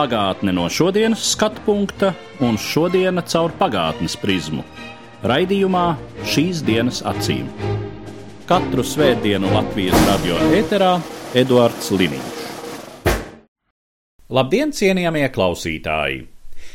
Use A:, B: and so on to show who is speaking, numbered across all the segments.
A: Pagātne no šodienas skatu punkta un šodienas caur pagātnes prizmu. Raidījumā šīs dienas acīm. Katru svētdienu Latvijas radio ēterā Eduards Liniņš. Labdien, cienījamie klausītāji!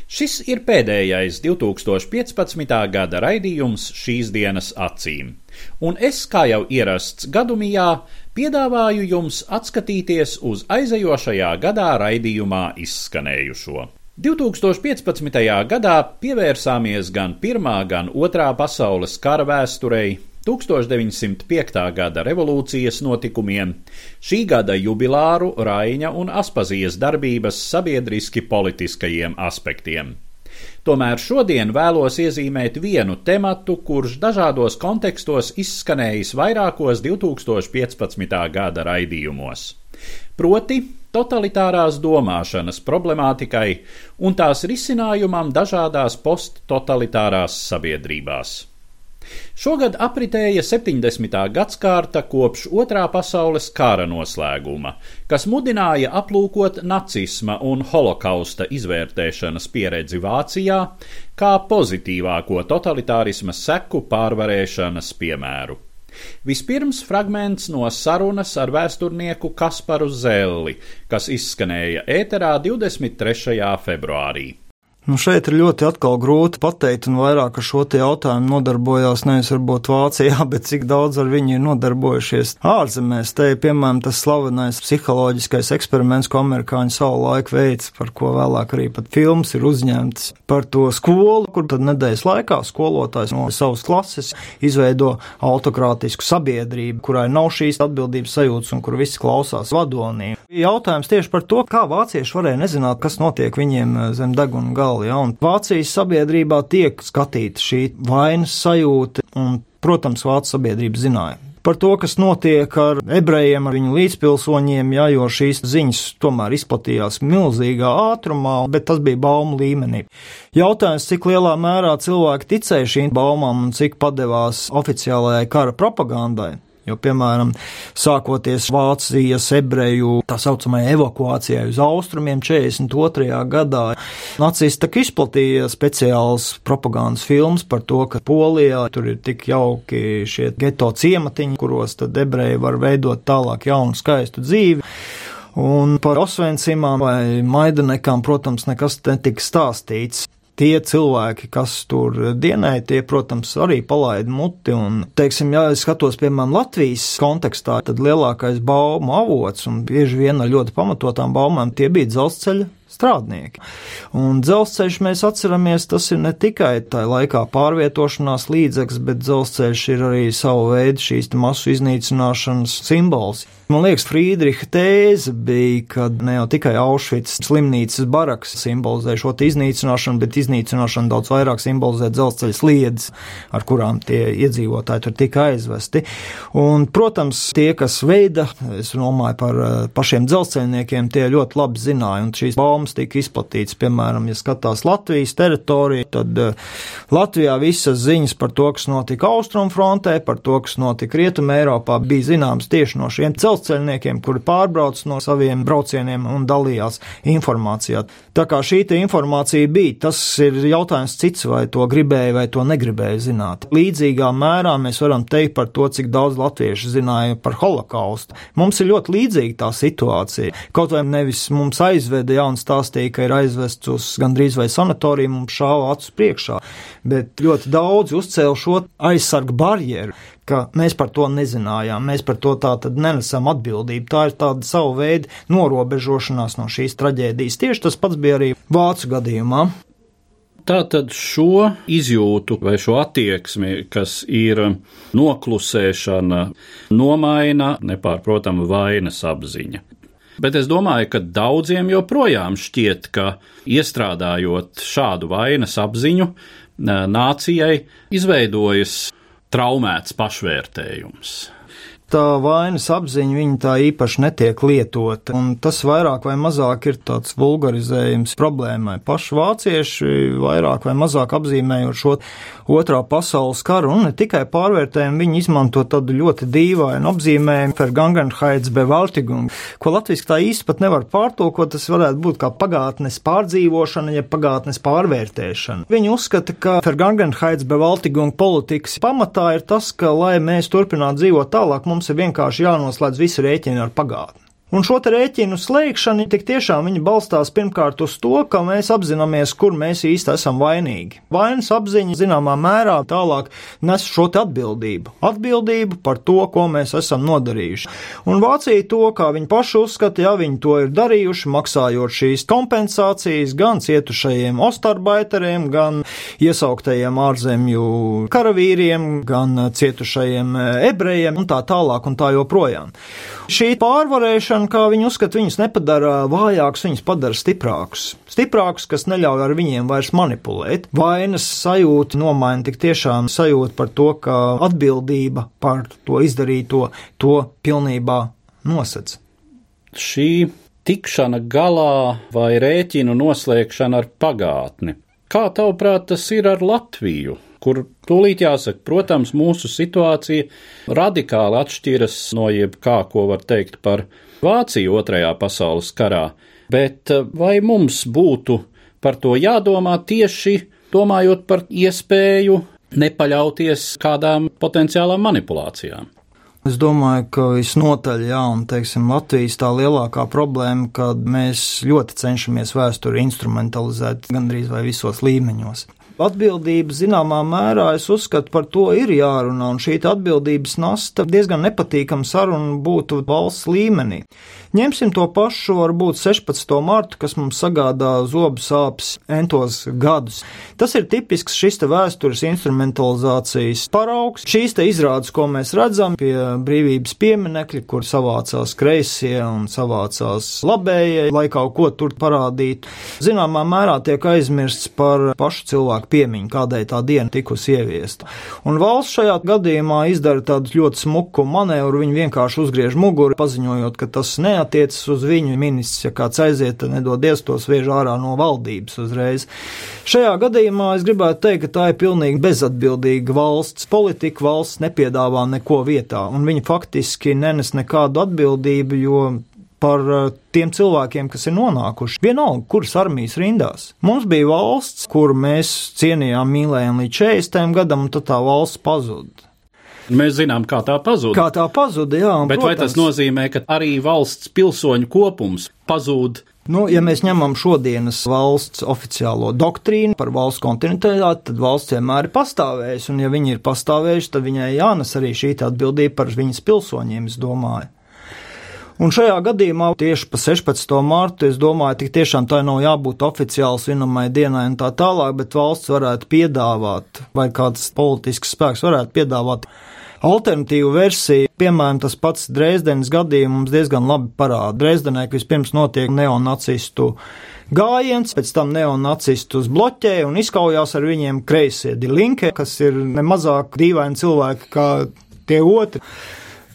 A: Šis ir pēdējais 2015. gada raidījums šīs dienas acīm, un es, kā jau ierasts gadumijā, piedāvāju jums atskatīties uz aizejošajā gadā raidījumā izskanējušo. 2015. gadā pievērsāmies gan Pirmā, gan Otrā pasaules kara vēsturei, 1905. gada revolūcijas notikumiem, šī gada jubilāru Raiņa un Aspazijas darbības sabiedriski politiskajiem aspektiem. Tomēr šodien vēlos iezīmēt vienu tematu, kurš dažādos kontekstos izskanējis vairākos 2015. gada raidījumos. Proti, totalitārās domāšanas problemātikai un tās risinājumam dažādās posttotalitārās sabiedrībās. Šogad apritēja 70. gadsimta kopš Otrā pasaules kara noslēguma, kas mudināja aplūkot nacisma un holokausta izvērtēšanas pieredzi Vācijā kā pozitīvāko totalitārisma seku pārvarēšanas piemēru. Vispirms fragments no sarunas ar vēsturnieku Kasparu Zelli, kas izskanēja ēterā 23. februārī.
B: Nu šeit ir ļoti atkal grūti pateikt, un vairāk ar šo jautājumu nodarbojās nevis varbūt Vācijā, bet cik daudz ar viņu ir nodarbojušies ārzemēs. Te ir piemēram tas slavenais psiholoģiskais eksperiments, ko amerikāņi savu laiku veids, par ko vēlāk arī pat films ir uzņemts par to skolu, kur tad nedēļas laikā skolotājs no savas klases izveido autokrātisku sabiedrību, kurai nav šīs atbildības sajūtas un kur visi klausās vadonī. Jautājums tieši par to, kā vācieši varēja nezināt, kas notiek viņiem zem deguna gala. Ja? Un Vācijas sabiedrībā tiek skatīta šī vainas sajūta, un, protams, Vācijas sabiedrība zināja. Par to, kas notiek ar ebrejiem, ar viņu līdzpilsoņiem, jā, jo šīs ziņas tomēr izplatījās milzīgā ātrumā, bet tas bija baumu līmenī. Jautājums, cik lielā mērā cilvēki ticēja šīm baumām un cik padevās oficiālajai kara propagandai. Jo, piemēram, sākoties Vācijas ebreju tā saucamajai evakuācijai uz austrumiem 42. gadā, nacisti izplatīja speciāls propagandas filmas par to, ka Polijā tur ir tik jauki šie geto ciematiņi, kuros tad ebreji var veidot tālāk jaunu skaistu dzīvi. Un par Osvencimām vai Maidanekām, protams, nekas netika stāstīts tie cilvēki, kas tur dienēja, tie, protams, arī palaida muti. Un, teiksim, ja es skatos, piemēram, Latvijas kontekstā, tad lielākais baumu avots un bieži vien ar ļoti pamatotām baumām tie bija dzelzceļa strādnieki. Un dzelzceļš mēs atceramies, tas ir ne tikai tā laikā pārvietošanās līdzeklis, bet dzelzceļš ir arī savu veidu šīs masu iznīcināšanas simbols. Man liekas, Friedricha tēze bija, ka ne jau tikai Auschwitz slimnīcas baraks simbolizē šo iznīcināšanu, bet iznīcināšanu daudz vairāk simbolizē dzelzceļa sliedes, ar kurām tie iedzīvotāji tur tika aizvesti. Un, protams, tie, kas veida, es domāju par eh, pašiem dzelzceļniekiem, tie ļoti labi zināja, un šīs baumas tika izplatītas, piemēram, ja skatās Latvijas teritoriju, tad eh, Latvijā visas ziņas par to, kas notika Austrumfrontē, par to, kas notika Rietumē Eiropā, bija zināmas tieši no šiem dzelzceļniekiem, kuri pārbrauc no saviem braucieniem un dalījās informācijā. Tā kā šī informācija bija, tas ir jautājums cits, vai to gribēja vai to negribēja zināt. Līdzīgā mērā mēs varam teikt par to, cik daudz latviešu zināja par holokaustu. Mums ir ļoti līdzīga tā situācija. Kaut vai nevis mums aizveda ja un stāstīja, ka ir aizvests uz gandrīz vai sanatoriju, mums šāva acu priekšā, bet ļoti daudz uzcēla šo aizsargu barjeru ka mēs par to nezinājām, mēs par to tā tad nenesam atbildību. Tā ir tāda savu veidu norobežošanās no šīs traģēdijas. Tieši tas pats bija arī Vācu gadījumā.
A: Tātad šo izjūtu vai šo attieksmi, kas ir noklusēšana, nomaina nepārprotama vainas apziņa. Bet es domāju, ka daudziem joprojām šķiet, ka iestrādājot šādu vainas apziņu, nācijai izveidojas traumēts pašvērtējums
B: tā vainas apziņa viņa tā īpaši netiek lietota, un tas vairāk vai mazāk ir tāds vulgarizējums problēmai. Paši vācieši vairāk vai mazāk apzīmējot šo otrā pasaules karu, un ne tikai pārvērtējumu, viņi izmanto tādu ļoti dīvainu apzīmējumu Vergangenheits Bewältigung, ko latviski tā īsti pat nevar pārtulkot, tas varētu būt kā pagātnes pārdzīvošana, ja pagātnes pārvērtēšana. Viņi uzskata, ka Vergangenheits Bewältigung politikas pamatā ir tas, ka, lai mēs turpinātu dzīvot tālāk, mums ir vienkārši jānoslēdz visi rēķini ar pagātni. Un šo rēķinu slēgšana tik tiešām viņa balstās pirmkārt uz to, ka mēs apzināmies, kur mēs īsti esam vainīgi. Vainas apziņa zināmā mērā tālāk nes šo atbildību. Atbildību par to, ko mēs esam nodarījuši. Un Vācija to, kā viņi paši uzskata, ja viņi to ir darījuši, maksājot šīs kompensācijas gan cietušajiem ostarbaiteriem, gan iesauktajiem ārzemju karavīriem, gan cietušajiem ebrejiem un tā tālāk un tā joprojām. Šī pārvarēšana, kā viņi uzskata, viņus nepadara vājākus, viņus padara stiprākus. Stiprākus, kas neļauj ar viņiem vairs manipulēt. Vainas sajūta nomaina tik tiešām sajūta par to, ka atbildība par to izdarīto to pilnībā nosedz.
A: Šī tikšana galā vai rēķinu noslēgšana ar pagātni. Kā tavuprāt, tas ir ar Latviju? kur tūlīt jāsaka, protams, mūsu situācija radikāli atšķiras no jebkā, ko var teikt par Vāciju otrajā pasaules karā, bet eh, vai mums būtu par to jādomā tieši domājot par iespēju nepaļauties kādām potenciālām manipulācijām?
B: Es domāju, ka visnotaļ, jā, un teiksim, Latvijas tā lielākā problēma, ka mēs ļoti cenšamies vēsturi instrumentalizēt gandrīz vai visos līmeņos. Atbildība zināmā mērā, es uzskatu, par to ir jārunā, un šī atbildības nasta diezgan nepatīkama saruna būtu valsts līmenī. Ņemsim to pašu, varbūt 16. martu, kas mums sagādā zobu sāpes entos gadus. Tas ir tipisks šis te vēstures instrumentalizācijas paraugs. Šīs te izrādes, ko mēs redzam pie brīvības pieminekļa, kur savācās kreisie un savācās labējie, lai kaut ko tur parādītu, zināmā mērā tiek aizmirsts par pašu cilvēku cilvēku piemiņu, kādai tā diena tikusi ieviesta. Un valsts šajā gadījumā izdara tādu ļoti smuku manevru, viņi vienkārši uzgriež muguru, paziņojot, ka tas neatiecas uz viņu ministrs, ja kāds aiziet, tad nedodies to sviež ārā no valdības uzreiz. Šajā gadījumā es gribētu teikt, ka tā ir pilnīgi bezatbildīga valsts politika, valsts nepiedāvā neko vietā, un viņi faktiski nenes nekādu atbildību, jo par eh, tiem cilvēkiem, kas ir nonākuši vienalga, kuras armijas rindās. Mums bija valsts, kuru mēs cienījām, mīlējām līdz 40 gadam, un tad tā valsts pazuda.
A: Mēs zinām, kā tā pazuda.
B: Kā tā pazuda, jā.
A: Bet protams, vai tas nozīmē, ka arī valsts pilsoņu kopums pazūd?
B: Nu, ja mēs ņemam šodienas valsts oficiālo doktrīnu par valsts kontinuitāti, tad valsts vienmēr ir pastāvējusi, un ja viņi ir pastāvējuši, tad viņai jānes arī šī atbildība par viņas pilsoņiem, es domāju. Un šajā gadījumā tieši pa 16. martu es domāju, tik tiešām tā nav jābūt oficiāli svinamai dienai un tā tālāk, bet valsts varētu piedāvāt, vai kāds politisks spēks varētu piedāvāt alternatīvu versiju. Piemēram, tas pats Dresdenes gadījums diezgan labi parāda. Dresdenē vispirms notiek neonacistu gājiens, pēc tam neonacistus bloķē un izkaujās ar viņiem kreisie dilinke, kas ir nemazāk dīvaini cilvēki kā tie otri.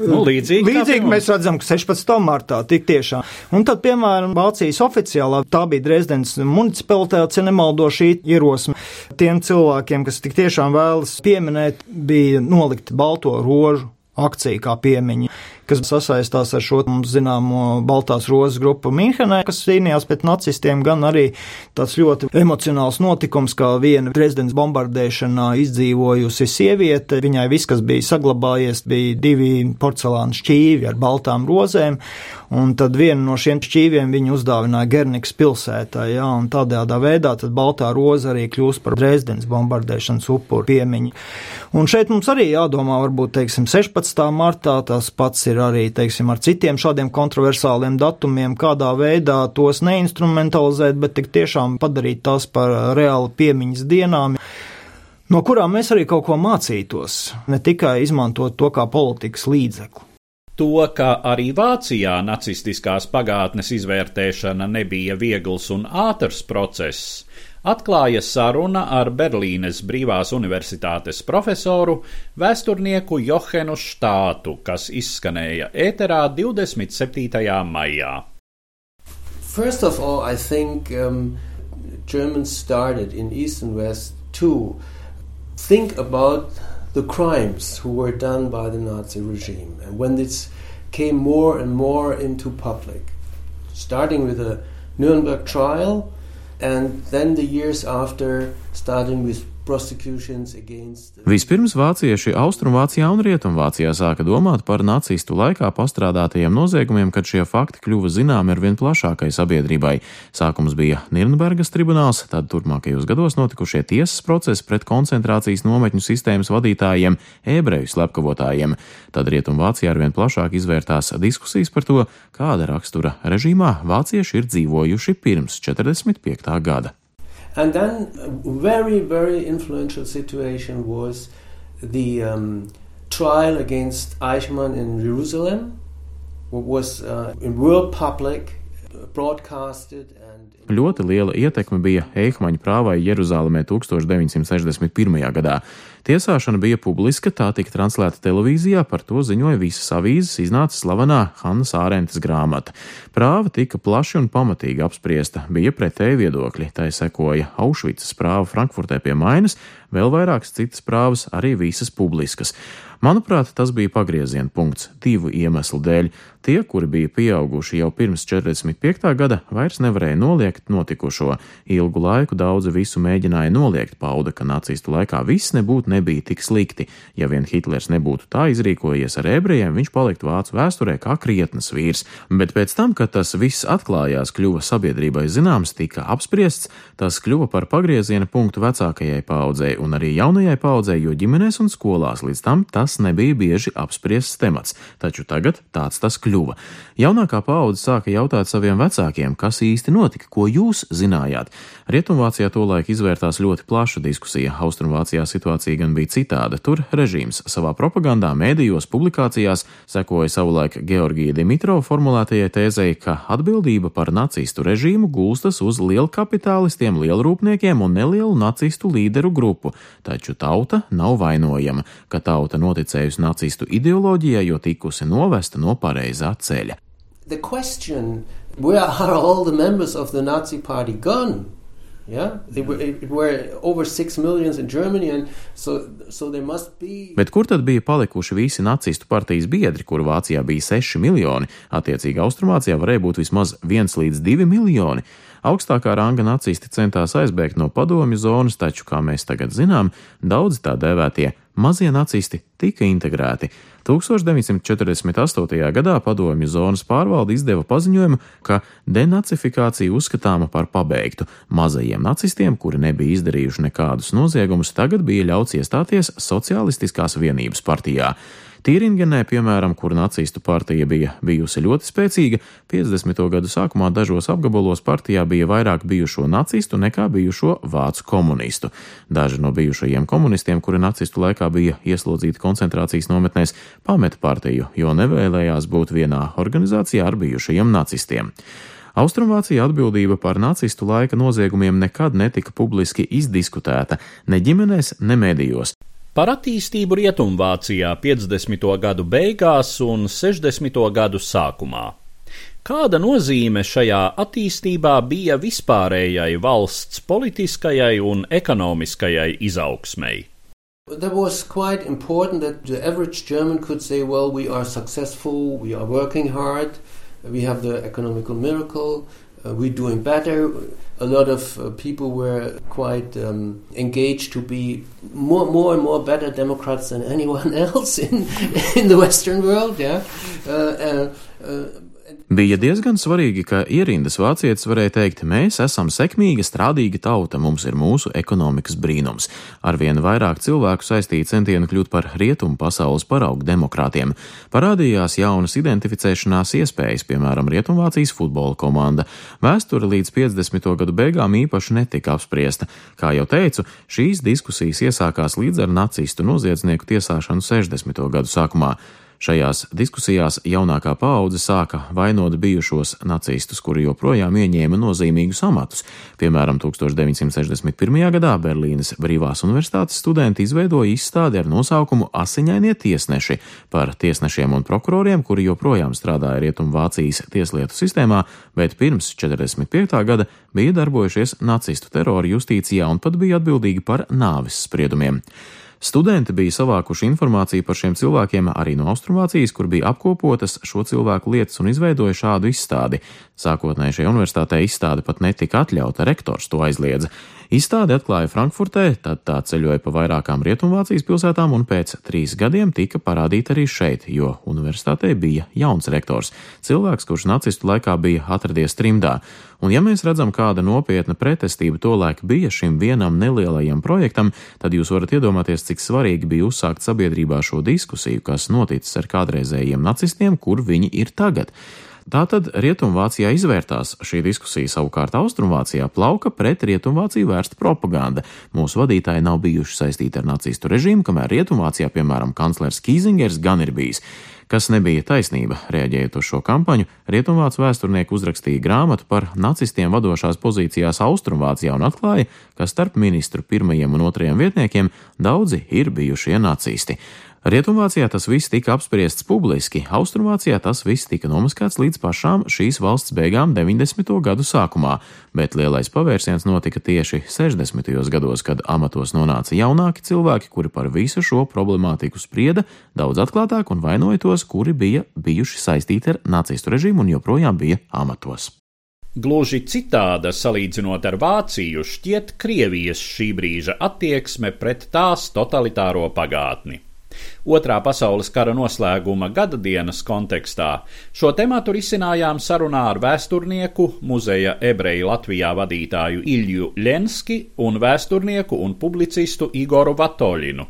A: Nu, līdzīgi
B: līdzīgi mēs redzam, ka 16. martā tik tiešām. Un tad, piemēram, Vācijas oficiālā, tā bija Dresdens municipalitāte, ja nemaldo šī ierosme. Tiem cilvēkiem, kas tik tiešām vēlas pieminēt, bija nolikt balto rožu akcija kā piemiņa kas sasaistās ar šo mums zināmo Baltās rozes grupu Minhenē, kas cīnījās pret nacistiem, gan arī tāds ļoti emocionāls notikums, kā viena prezidents bombardēšanā izdzīvojusi sieviete. Viņai viss, kas bija saglabājies, bija divi porcelāna šķīvi ar baltām rozēm, un tad vienu no šiem šķīviem viņa uzdāvināja Gernikas pilsētā, jā, un tādējādā veidā tad Baltā roza arī kļūst par Dresdens bombardēšanas upuru piemiņu. Un šeit mums arī jādomā, varbūt, teiksim, 16. martā tas pats ir arī teiksim, ar citiem šādiem kontroversāliem datumiem, kādā veidā tos neinstrumentalizēt, bet tik tiešām padarīt tās par reāli piemiņas dienām no kurām mēs arī kaut ko mācītos, ne tikai izmantot to kā politikas līdzekli.
A: To, ka arī Vācijā nacistiskās pagātnes izvērtēšana nebija viegls un ātrs process, atklāja saruna ar Berlīnes Brīvās Universitātes profesoru, vēsturnieku Johenu Štātu, kas izskanēja ēterā 27. maijā.
C: First of all, I think um, Germans started in East and West to think about the crimes who were done by the Nazi regime. And when this came more and more into public, starting with the Nuremberg trial, and then the years after, starting with
D: Vispirms vācieši Austrumvācijā un Rietumvācijā sāka domāt par nacistu laikā pastrādātajiem noziegumiem, kad šie fakti kļuva zināmi ar vien plašākai sabiedrībai. Sākums bija Nirnbergas tribunāls, tad turpmākajos gados notikušie tiesas procesi pret koncentrācijas nometņu sistēmas vadītājiem, ebreju slepkavotājiem. Tad Rietumvācijā ar vien plašāk izvērtās diskusijas par to, kāda rakstura režīmā vācieši ir dzīvojuši pirms 45. gada.
C: And then very, very influential situation was the um, trial against Eichmann in Jerusalem, what was uh, in world public, uh, broadcasted.
D: Ļoti liela ietekme bija Eichmaņa prāvai Jeruzalemē 1961. gadā. Tiesāšana bija publiska, tā tika translēta televīzijā, par to ziņoja visas avīzes, iznāca slavenā Hannas Ārentes grāmata. Prāva tika plaši un pamatīgi apspriesta, bija pretēji viedokļi, tai sekoja Aušvicas prāva Frankfurtē pie Mainas, vēl vairākas citas prāvas, arī visas publiskas. Manuprāt, tas bija pagrieziena punkts divu iemeslu dēļ. Tie, kuri bija pieauguši jau pirms 45. gada, vairs nevarēja noliegt notikušo. Ilgu laiku daudzi visu mēģināja noliegt, pauda, ka nacistu laikā viss nebūtu nebija tik slikti. Ja vien Hitlers nebūtu tā izrīkojies ar ebrejiem, viņš paliktu vācu vēsturē kā krietnes vīrs. Bet pēc tam, kad tas viss atklājās, kļuva sabiedrībai zināms, tika apspriests, tas kļuva par pagrieziena punktu vecākajai paudzei un arī jaunajai paudzei, jo ģimenēs un skolās līdz tam tas nebija bieži apspriests temats, taču tagad tāds tas kļuva. Jaunākā paudze sāka jautāt saviem vecākiem, kas īsti notika, ko jūs zinājāt. Rietumvācijā tolaik izvērtās ļoti plaša diskusija, Austrumvācijā situācija gan bija citāda. Tur režīms savā propagandā, mēdījos, publikācijās sekoja savulaik Georgija Dimitrova formulētajai tēzei, ka atbildība par nacistu režīmu gulstas uz lielkapitālistiem, lielrūpniekiem un nelielu nacistu līderu grupu, taču tauta nav vainojama, ka tauta noticējusi nacistu ideoloģijai, jo tikusi novesta no pareizā ceļa.
C: The question, where are all the members of the Nazi party gone?
D: Bet kur tad bija palikuši visi nacistu partijas biedri, kuru Vācijā bija 6 miljoni? Attiecīgi Austrumvācijā varēja būt vismaz 1 līdz 2 miljoni. Augstākā ranga nacisti centās aizbēgt no padomju zonas, taču, kā mēs tagad zinām, daudzi tā dēvētie mazie nacisti tika integrēti. 1948. gadā padomju zonas pārvalde izdeva paziņojumu, ka denacifikācija uzskatāma par pabeigtu. Mazajiem nacistiem, kuri nebija izdarījuši nekādus noziegumus, tagad bija ļauts iestāties Socialistiskās vienības partijā. Tīringenē, piemēram, kur nacistu partija bija bijusi ļoti spēcīga, 50. gadu sākumā dažos apgabalos partijā bija vairāk bijušo nacistu nekā bijušo vācu komunistu. Daži no bijušajiem komunistiem, kuri nacistu laikā bija ieslodzīti koncentrācijas nometnēs, pameta partiju, jo nevēlējās būt vienā organizācijā ar bijušajiem nacistiem. Austrumvācija atbildība par nacistu laika noziegumiem nekad netika publiski izdiskutēta ne ģimenēs, ne medijos.
A: Par attīstību Rietumvācijā 50. gadu beigās un 60. gadu sākumā. Kāda nozīme šajā attīstībā bija vispārējai valsts politiskajai un ekonomiskajai izaugsmei?
C: That was quite important that the average German could say, well, we are successful, we are working hard, we have the economical miracle, uh, we're doing better. A lot of uh, people were quite um, engaged to be more, more and more better Democrats than anyone else in in the Western world. Yeah. Uh, uh,
D: uh Bija diezgan svarīgi, ka ierindas vācietis varēja teikt, mēs esam sekmīga, strādīga tauta, mums ir mūsu ekonomikas brīnums. Arvien vairāk cilvēku saistīja centienu kļūt par rietumu pasaules paraugu demokrātiem. Parādījās jaunas identificēšanās iespējas, piemēram, Rietumvācijas futbola komanda. Vēsture līdz 50. gadu beigām īpaši netika apspriesta. Kā jau teicu, šīs diskusijas iesākās līdz ar nacistu noziedznieku tiesāšanu 60. gadu sākumā. Šajās diskusijās jaunākā paudze sāka vainot bijušos nacistus, kuri joprojām ieņēma nozīmīgus amatus. Piemēram, 1961. gadā Berlīnes Brīvās universitātes studenti izveidoja izstādi ar nosaukumu Asiņainie tiesneši par tiesnešiem un prokuroriem, kuri joprojām strādāja Rietumvācijas tieslietu sistēmā, bet pirms 45. gada bija darbojušies nacistu terora justīcijā un pat bija atbildīgi par nāvis spriedumiem. Studenti bija savākuši informāciju par šiem cilvēkiem arī no Austrumvācijas, kur bija apkopotas šo cilvēku lietas un izveidoja šādu izstādi. Sākotnēji šajā universitātē izstāde pat netika atļauta, rektors to aizliedza. Izstāde atklāja Frankfurtē, tad tā ceļoja pa vairākām Rietumvācijas pilsētām un pēc trīs gadiem tika parādīta arī šeit, jo universitātē bija jauns rektors, cilvēks, kurš nacistu laikā bija atradies trimdā. Un ja mēs redzam, kāda nopietna pretestība tolaik bija šim vienam nelielajam projektam, tad jūs varat iedomāties, cik svarīgi bija uzsākt sabiedrībā šo diskusiju, kas noticis ar kādreizējiem nacistiem, kur viņi ir tagad. Tātad Rietumvācijā izvērtās šī diskusija, savukārt Austrumvācijā plauka pret Rietumvāciju vērsta propaganda. Mūsu vadītāji nav bijuši saistīti ar nacistu režīmu, kamēr Rietumvācijā, piemēram, kanclers Kīzingers gan ir bijis. Kas nebija taisnība, reaģējot uz šo kampaņu, Rietumvācu vēsturnieki uzrakstīja grāmatu par nacistiem vadošās pozīcijās Austrumvācijā un atklāja, ka starp ministru pirmajiem un otrajiem vietniekiem daudzi ir bijušie nacisti. Rietumvācijā tas viss tika apspriests publiski, Austrumvācijā tas viss tika nomaskāts līdz pašām šīs valsts beigām 90. gadu sākumā, bet lielais pavērsiens notika tieši 60. gados, kad amatos nonāca jaunāki cilvēki, kuri par visu šo problemātiku sprieda daudz atklātāk un vainoja tos, kuri bija bijuši saistīti ar nacistu režīmu un joprojām bija amatos.
A: Gluži citāda salīdzinot ar Vāciju šķiet Krievijas šī brīža attieksme pret tās totalitāro pagātni. Otrā pasaules kara noslēguma gada dienas kontekstā šo tematu risinājām sarunā ar vēsturnieku, muzeja ebreju Latvijā vadītāju Ilju Lenski un vēsturnieku un publicistu Igoru Vatoļinu.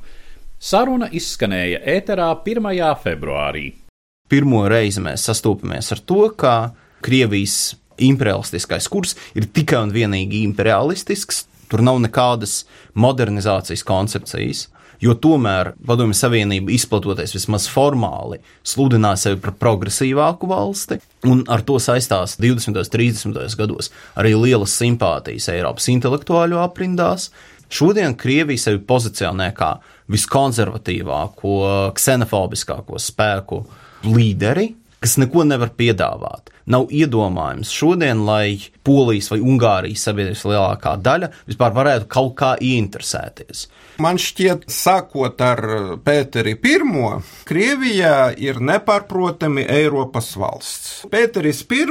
A: Saruna izskanēja ēterā 1. februārī.
E: Pirmo reizi mēs sastopamies ar to, ka Krievijas imperialistiskais kurs ir tikai un vienīgi imperialistisks, tur nav nekādas modernizācijas koncepcijas jo tomēr Padomju Savienība izplatoties vismaz formāli sludināja sevi par progresīvāku valsti, un ar to saistās 20. un 30. gados arī lielas simpātijas Eiropas intelektuāļu aprindās. Šodien Krievija sevi pozicionē kā viskonservatīvāko, ksenofobiskāko spēku līderi, kas neko nevar piedāvāt. Nav iedomājams šodien, lai Polijas vai Ungārijas sabiedrības lielākā daļa vispār varētu kaut kā ieinteresēties.
F: Man šķiet, sākot ar Pēteri I, Krievijā ir nepārprotami Eiropas valsts. Pēteris I,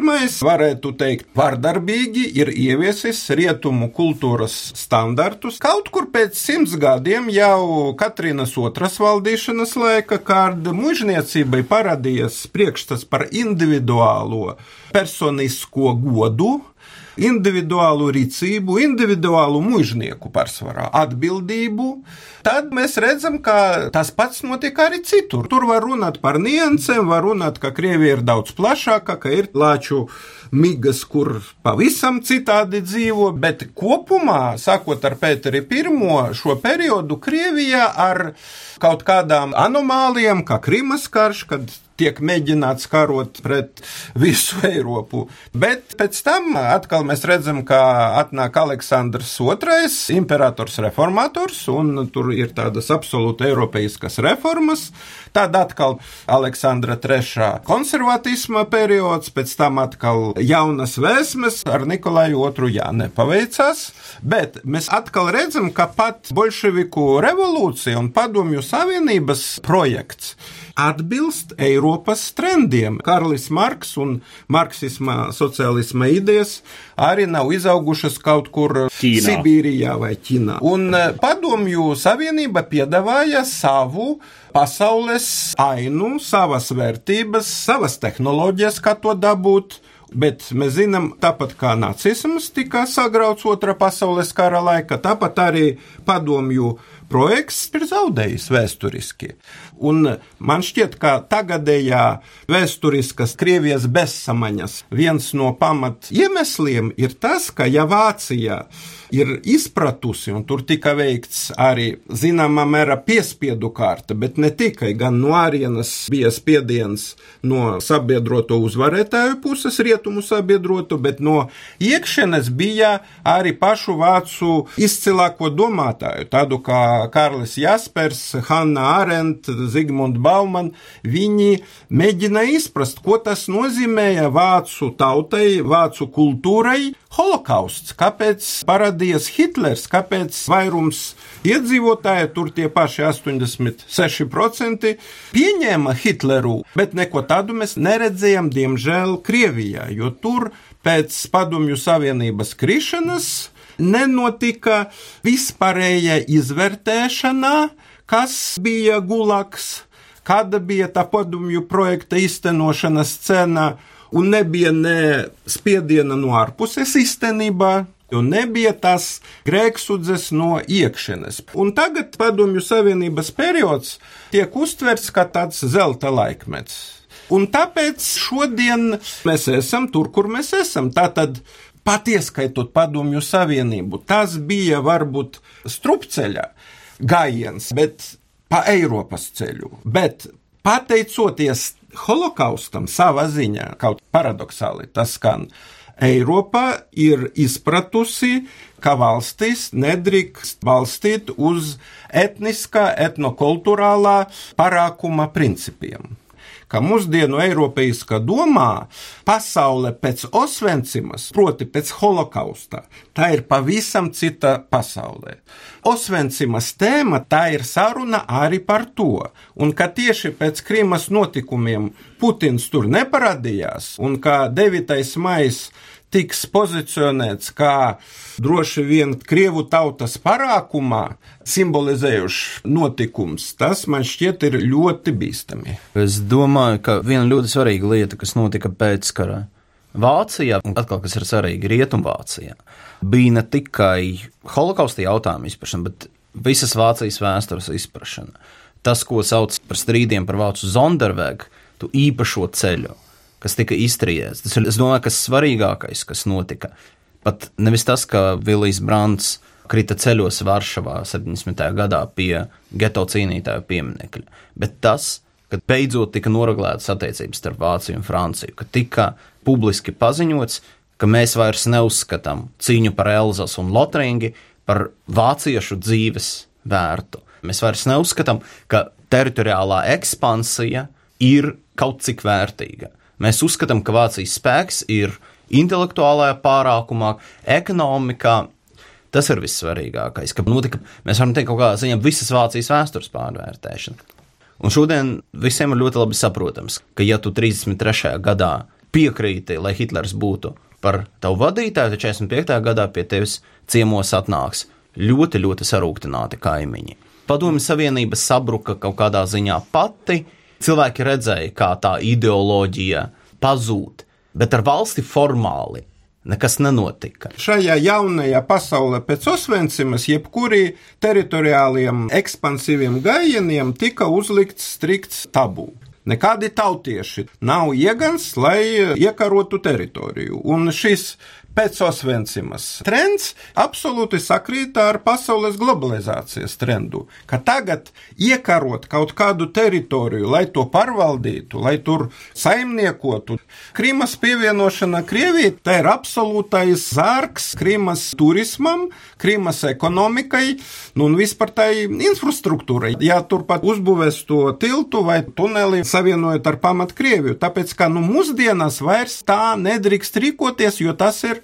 F: varētu teikt, vardarbīgi ir ieviesis rietumu kultūras standartus. Kaut kur pēc simts gadiem jau Katrīnas otras valdīšanas laika, kad mužniecībai parādījās priekšstats par individuālo personisko godu, individuālu rīcību, individuālu mužnieku pārsvarā atbildību, tad mēs redzam, ka tas pats notiek arī citur. Tur var runāt par niansēm, var runāt, ka Krievija ir daudz plašāka, ka ir lāču migas, kur pavisam citādi dzīvo, bet kopumā, sākot ar Pēteri I, šo periodu Krievijā ar kaut kādām anomālijām, kā Krimas karš, kad tiek mēģināts karot pret visu Eiropu. Bet pēc tam atkal mēs redzam, ka atnāk Aleksandrs II, imperators reformators, un tur ir tādas absolūti eiropeiskas reformas. Tad atkal Aleksandra III konservatisma periods, pēc tam atkal jaunas vēsmes ar Nikolaju II jā, nepaveicās, bet mēs atkal redzam, ka pat bolševiku revolūcija un padomju savienības projekts atbilst Eiropas trendiem. Karlis Marks un marksisma, sociālisma idejas arī nav izaugušas kaut kur Ķīnā. Sibīrijā vai Ķīnā. Un eh, padomju savienība piedāvāja savu pasaules ainu, savas vērtības, savas tehnoloģijas, kā to dabūt Bet mēs zinām, tāpat kā nacisms tika sagrauts otrā pasaules kara laikā, tāpat arī padomju projekts ir zaudējis vēsturiski. Un man šķiet, ka tagadējā vēsturiskas Krievijas bezsamaņas viens no pamat iemesliem ir tas, ka ja Vācija ir izpratusi, un tur tika veikts arī zināmā mērā piespiedu kārta, bet ne tikai, gan no ārienes bija spiediens no sabiedroto uzvarētāju puses, rietumu sabiedrotu, bet no iekšienes bija arī pašu vācu izcilāko domātāju, tādu kā Karlis Jaspers, Hanna Arendt, Zigmund Bauman. Viņi mēģina izprast, ko tas nozīmēja vācu tautai, vācu kultūrai, holokausts, kāpēc parādījās Hitlers, kāpēc vairums iedzīvotāji, tur tie paši 86% pieņēma Hitleru, bet neko tādu mēs neredzējām, diemžēl, Krievijā, jo tur pēc Padomju Savienības krišanas nenotika vispārēja izvērtēšana, kas bija gulaks, kāda bija tā padomju projekta iztenošanas cena un nebija ne spiediena no ārpuses īstenībā. Jo nebija tas grēksudzes no iekšienes. Un tagad Padomju Savienības periods tiek uztverts kā tāds zelta laikmets. Un tāpēc šodien mēs esam tur, kur mēs esam. Tātad, pat ieskaitot Padomju Savienību, tas bija varbūt strupceļa gājiens, bet pa Eiropas ceļu. Bet pateicoties holokaustam savā ziņā, kaut paradoxāli tas skan, Eiropa ir izpratusi, ka valstis nedrīkst balstīt uz etniskā, etnokulturālā parākuma principiem ka mūsdienu eiropeiskā domā pasaule pēc Osvencimas, proti pēc holokausta, tā ir pavisam cita pasaulē. Osvencimas tēma tā ir saruna arī par to, un ka tieši pēc Krīmas notikumiem Putins tur neparādījās, un ka 9. maijs tiks pozicionēts kā droši vien Krievu tautas parākumā simbolizējušs notikums, tas man šķiet ir ļoti bīstami.
E: Es domāju, ka viena ļoti svarīga lieta, kas notika pēckara Vācijā, un atkal, kas ir svarīgi Rietumvācijā, bija ne tikai holokausta jautājuma izpratne, bet visas Vācijas vēstures izpratne. Tas, ko sauc par strīdiem par vācu Zondervegu, tu īpašo ceļu kas tika iztriezts. Tas ir, es domāju, kas svarīgākais, kas notika. Pat nevis tas, ka Vilijs Brants krita ceļos Varšavā 70. gadā pie geto cīnītāju pieminiekļa, bet tas, ka beidzot tika noraglētas attiecības starp Vāciju un Franciju, ka tika publiski paziņots, ka mēs vairs neuzskatām cīņu par Elzasu un Lotringi par vāciešu dzīves vērtu. Mēs vairs neuzskatām, ka teritoriālā ekspansija ir kaut cik vērtīga. Mēs uzskatām, ka Vācijas spēks ir intelektuālajā pārākumā, ekonomikā. Tas ir vissvarīgākais, ka notika, mēs varam teikt, kaut kādā ziņā visas Vācijas vēstures pārvērtēšana. Un šodien visiem ir ļoti labi saprotams, ka ja tu 33. gadā piekrīti, lai Hitlers būtu par tavu vadītāju, tad 45. gadā pie tevis ciemos atnāks ļoti, ļoti sarūktināti kaimiņi. Padomju Savienība sabruka kaut kādā ziņā pati, cilvēki redzēja, kā tā ideoloģija pazūd, bet ar valsti formāli nekas nenotika.
F: Šajā jaunajā pasaulē pēc Osvencimas jebkurī teritoriāliem ekspansīviem gājieniem tika uzlikts strikts tabū. Nekādi tautieši nav iegans, lai iekarotu teritoriju. Un šis pēc Osvencimas. Trends absolūti sakrīt ar pasaules globalizācijas trendu, ka tagad iekarot kaut kādu teritoriju, lai to pārvaldītu, lai tur saimniekotu. Krīmas pievienošana Krievijai tā ir absolūtais zārks Krīmas turismam, Krīmas ekonomikai nu, un vispār tai infrastruktūrai. Ja turpat uzbūvēs to tiltu vai tuneli savienojot ar pamat Krieviju, tāpēc ka nu, mūsdienās vairs tā nedrīkst rīkoties, jo tas ir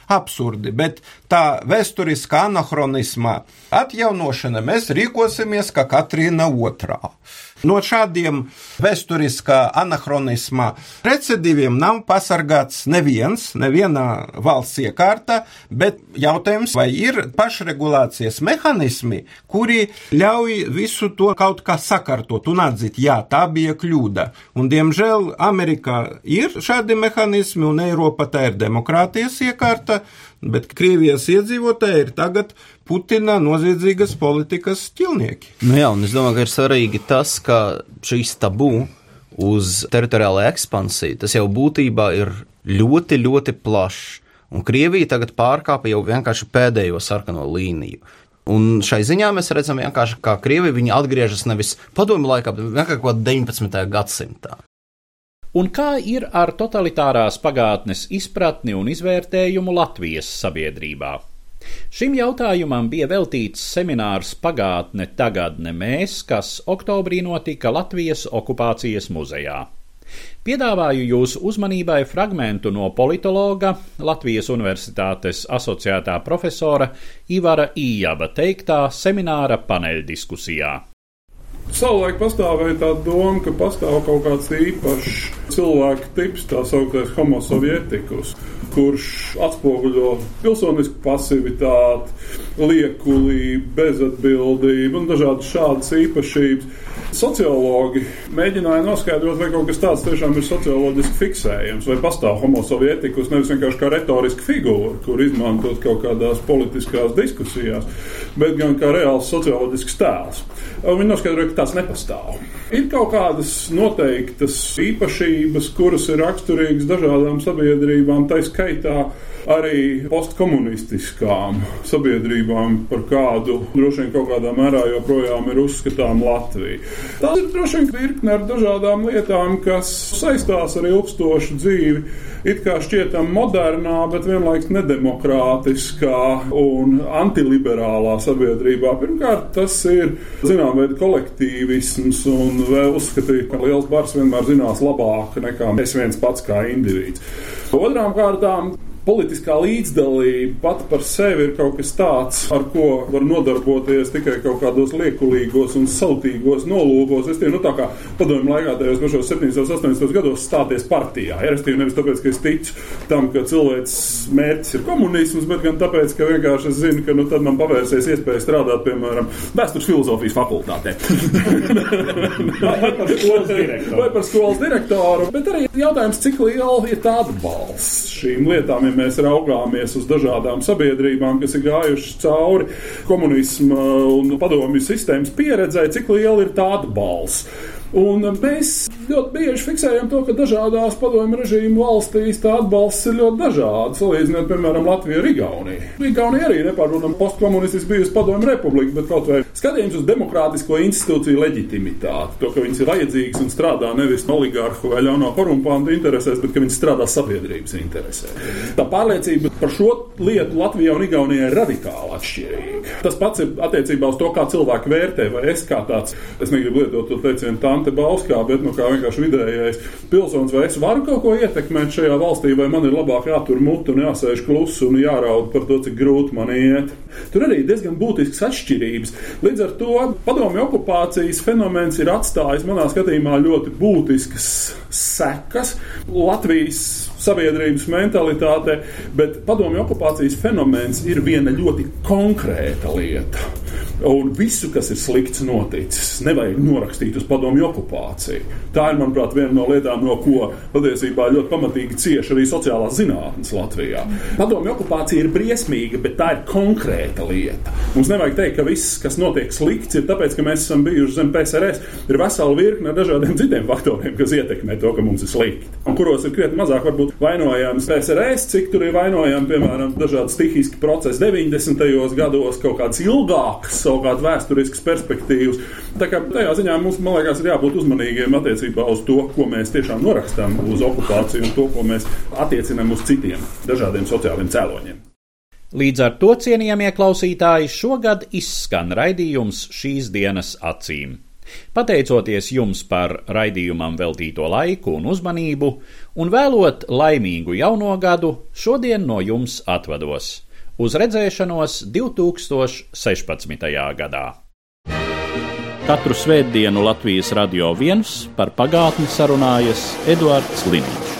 F: absurdi, bet tā vēsturiskā anahronisma atjaunošana mēs rīkosimies kā Katrīna otrā. No šādiem vēsturiskā anahronisma recidīviem nav pasargāts neviens, neviena valsts iekārta, bet jautājums, vai ir pašregulācijas mehānismi, kuri ļauj visu to kaut kā sakārtot un atzīt, jā, tā bija kļūda. Un, diemžēl, Amerikā ir šādi mehānismi, un Eiropa tā ir demokrātijas iekārta, bet Krievijas iedzīvotāji ir tagad Putina noziedzīgas politikas ķilnieki.
E: Nu jā, un es domāju, ka ir svarīgi tas, ka šīs tabū uz teritoriālo ekspansiju, tas jau būtībā ir ļoti, ļoti plašs. Un Krievija tagad pārkāpa jau vienkārši pēdējo sarkano līniju. Un šai ziņā mēs redzam, kā Krievija atgriežas nevis padomju laikā, bet vienkārši 19. gadsimtā.
A: Un kā ir ar totalitārās pagātnes izpratni un izvērtējumu Latvijas sabiedrībā? Šim jautājumam bija veltīts seminārs Pagātne tagadne mēs, kas oktobrī notika Latvijas okupācijas muzejā. Piedāvāju jūsu uzmanībai fragmentu no politologa, Latvijas Universitātes asociētā profesora Ivara Ījaba teiktā semināra paneļdiskusijā.
G: Savulaik pastāvēja tā doma, ka pastāv kaut kāds īpašs cilvēku tips, tā sauktais homo sovietikus, kurš atspoguļo pilsonisku pasivitāti, liekulību, bezatbildību un dažādas šādas īpašības. Sociologi mēģināja noskaidrot, vai kaut kas tāds tiešām ir socioloģiski fiksējams, vai pastāv homo sovietikus nevis vienkārši kā retoriska figūra, kur izmantot kaut kādās politiskās diskusijās, bet gan kā reāls socioloģisks tēls. Viņi noskaidroja, ka tāds nepastāv. Ir kaut kādas noteiktas īpašības, kuras ir raksturīgas dažādām sabiedrībām, tā skaitā arī postkomunistiskām sabiedrībām, par kādu droši vien kaut kādā mērā joprojām ir uzskatām Latvija. Tā ir droši vien virkne ar dažādām lietām, kas saistās ar ilgstošu dzīvi. It kā šķietam modernā, bet vienlaikus nedemokrātiskā un antiliberālā sabiedrībā. Pirmkārt, tas ir zinām veidu kolektīvisms un vēl uzskatīt, ka liels bars vienmēr zinās labāk nekā es viens pats kā indivīds. Otrām kārtām Politiskā līdzdalība pati par sevi ir kaut kas tāds, ar ko var nodarboties tikai kaut kādos liekulīgos un sautīgos nolūkos. Es tie, nu, tā kā padomju laikā, tajos pašos 70, 80 gados stāties partijā. Ja, es nevis tāpēc, ka es ticu tam, ka cilvēks mērķis ir komunisms, bet gan tāpēc, ka vienkārši es zinu, ka nu, tad man pavērsies iespēja strādāt, piemēram, vēstures filozofijas fakultātē. Vai par skolas direktoru. Vai par skolas direktoru. Bet arī jautājums, cik liela ir tā atbalsts šīm lietām ja mēs raugāmies uz dažādām sabiedrībām, kas ir gājušas cauri komunisma un padomju sistēmas pieredzē, cik liela ir tā atbalsts. Un mēs ļoti bieži fiksējam to, ka dažādās padomju režīmu valstīs tā atbalsts ir ļoti dažāds. Salīdzinot, piemēram, Latviju ar Igauniju. Igaunija arī nepārprotami postkomunistiski bijusi padomju republika, bet kaut vai skatījums uz demokrātisko institūciju leģitimitāti, to, ka viņas ir vajadzīgas un strādā nevis oligārhu vai ļauno korumpantu interesēs, bet ka viņas strādā sabiedrības interesēs. Tā pārliecība par šo lietu Latvijā un Igaunijā ir radikāli atšķirīga. Tas pats ir attiecībā uz to, kā cilvēki vērtē, vai es kā tāds, es negribu lietot to teicienu tā Ante Bauskā, bet nu, kā vienkārši vidējais pilsonis, vai es varu kaut ko ietekmēt šajā valstī, vai man ir labāk jātur mutu un jāsēž klusu un jāraud par to, cik grūti man iet. Tur arī diezgan būtisks atšķirības. Līdz ar to padomju okupācijas fenomens ir atstājis manā skatījumā ļoti būtiskas sekas Latvijas sabiedrības mentalitātē, bet padomju okupācijas fenomens ir viena ļoti konkrēta lieta. Un visu, kas ir slikts noticis, nevajag norakstīt uz padomju okupāciju. Tā ir, manuprāt, viena no lietām, no ko patiesībā ļoti pamatīgi cieši arī sociālās zinātnes Latvijā. Padomju okupācija ir briesmīga, bet tā ir konkrēta lieta. Mums nevajag teikt, ka viss, kas notiek slikts, ir tāpēc, ka mēs esam bijuši zem PSRS. Ir vesela virkne ar dažādiem citiem faktoriem, kas ietekmē to, ka mums ir slikti. Un kuros ir krietni mazāk varbūt vainojams PSRS, cik tur ir vainojami, piemēram, dažādi stihiski procesi 90. gados, kaut kāds ilgāks kaut kādas vēsturiskas perspektīvas. Tā kā tajā ziņā mums, man liekas, ir jābūt uzmanīgiem attiecībā uz to, ko mēs tiešām norakstām uz okupāciju un to, ko mēs attiecinām uz citiem dažādiem sociāliem cēloņiem.
A: Līdz ar to, cienījamie klausītāji, šogad izskan raidījums šīs dienas acīm. Pateicoties jums par raidījumam veltīto laiku un uzmanību, un vēlot laimīgu jauno gadu, šodien no jums atvados. Uz redzēšanos 2016. gadā! Katru svētdienu Latvijas radio viens par pagātni sarunājas Eduards Liniņš.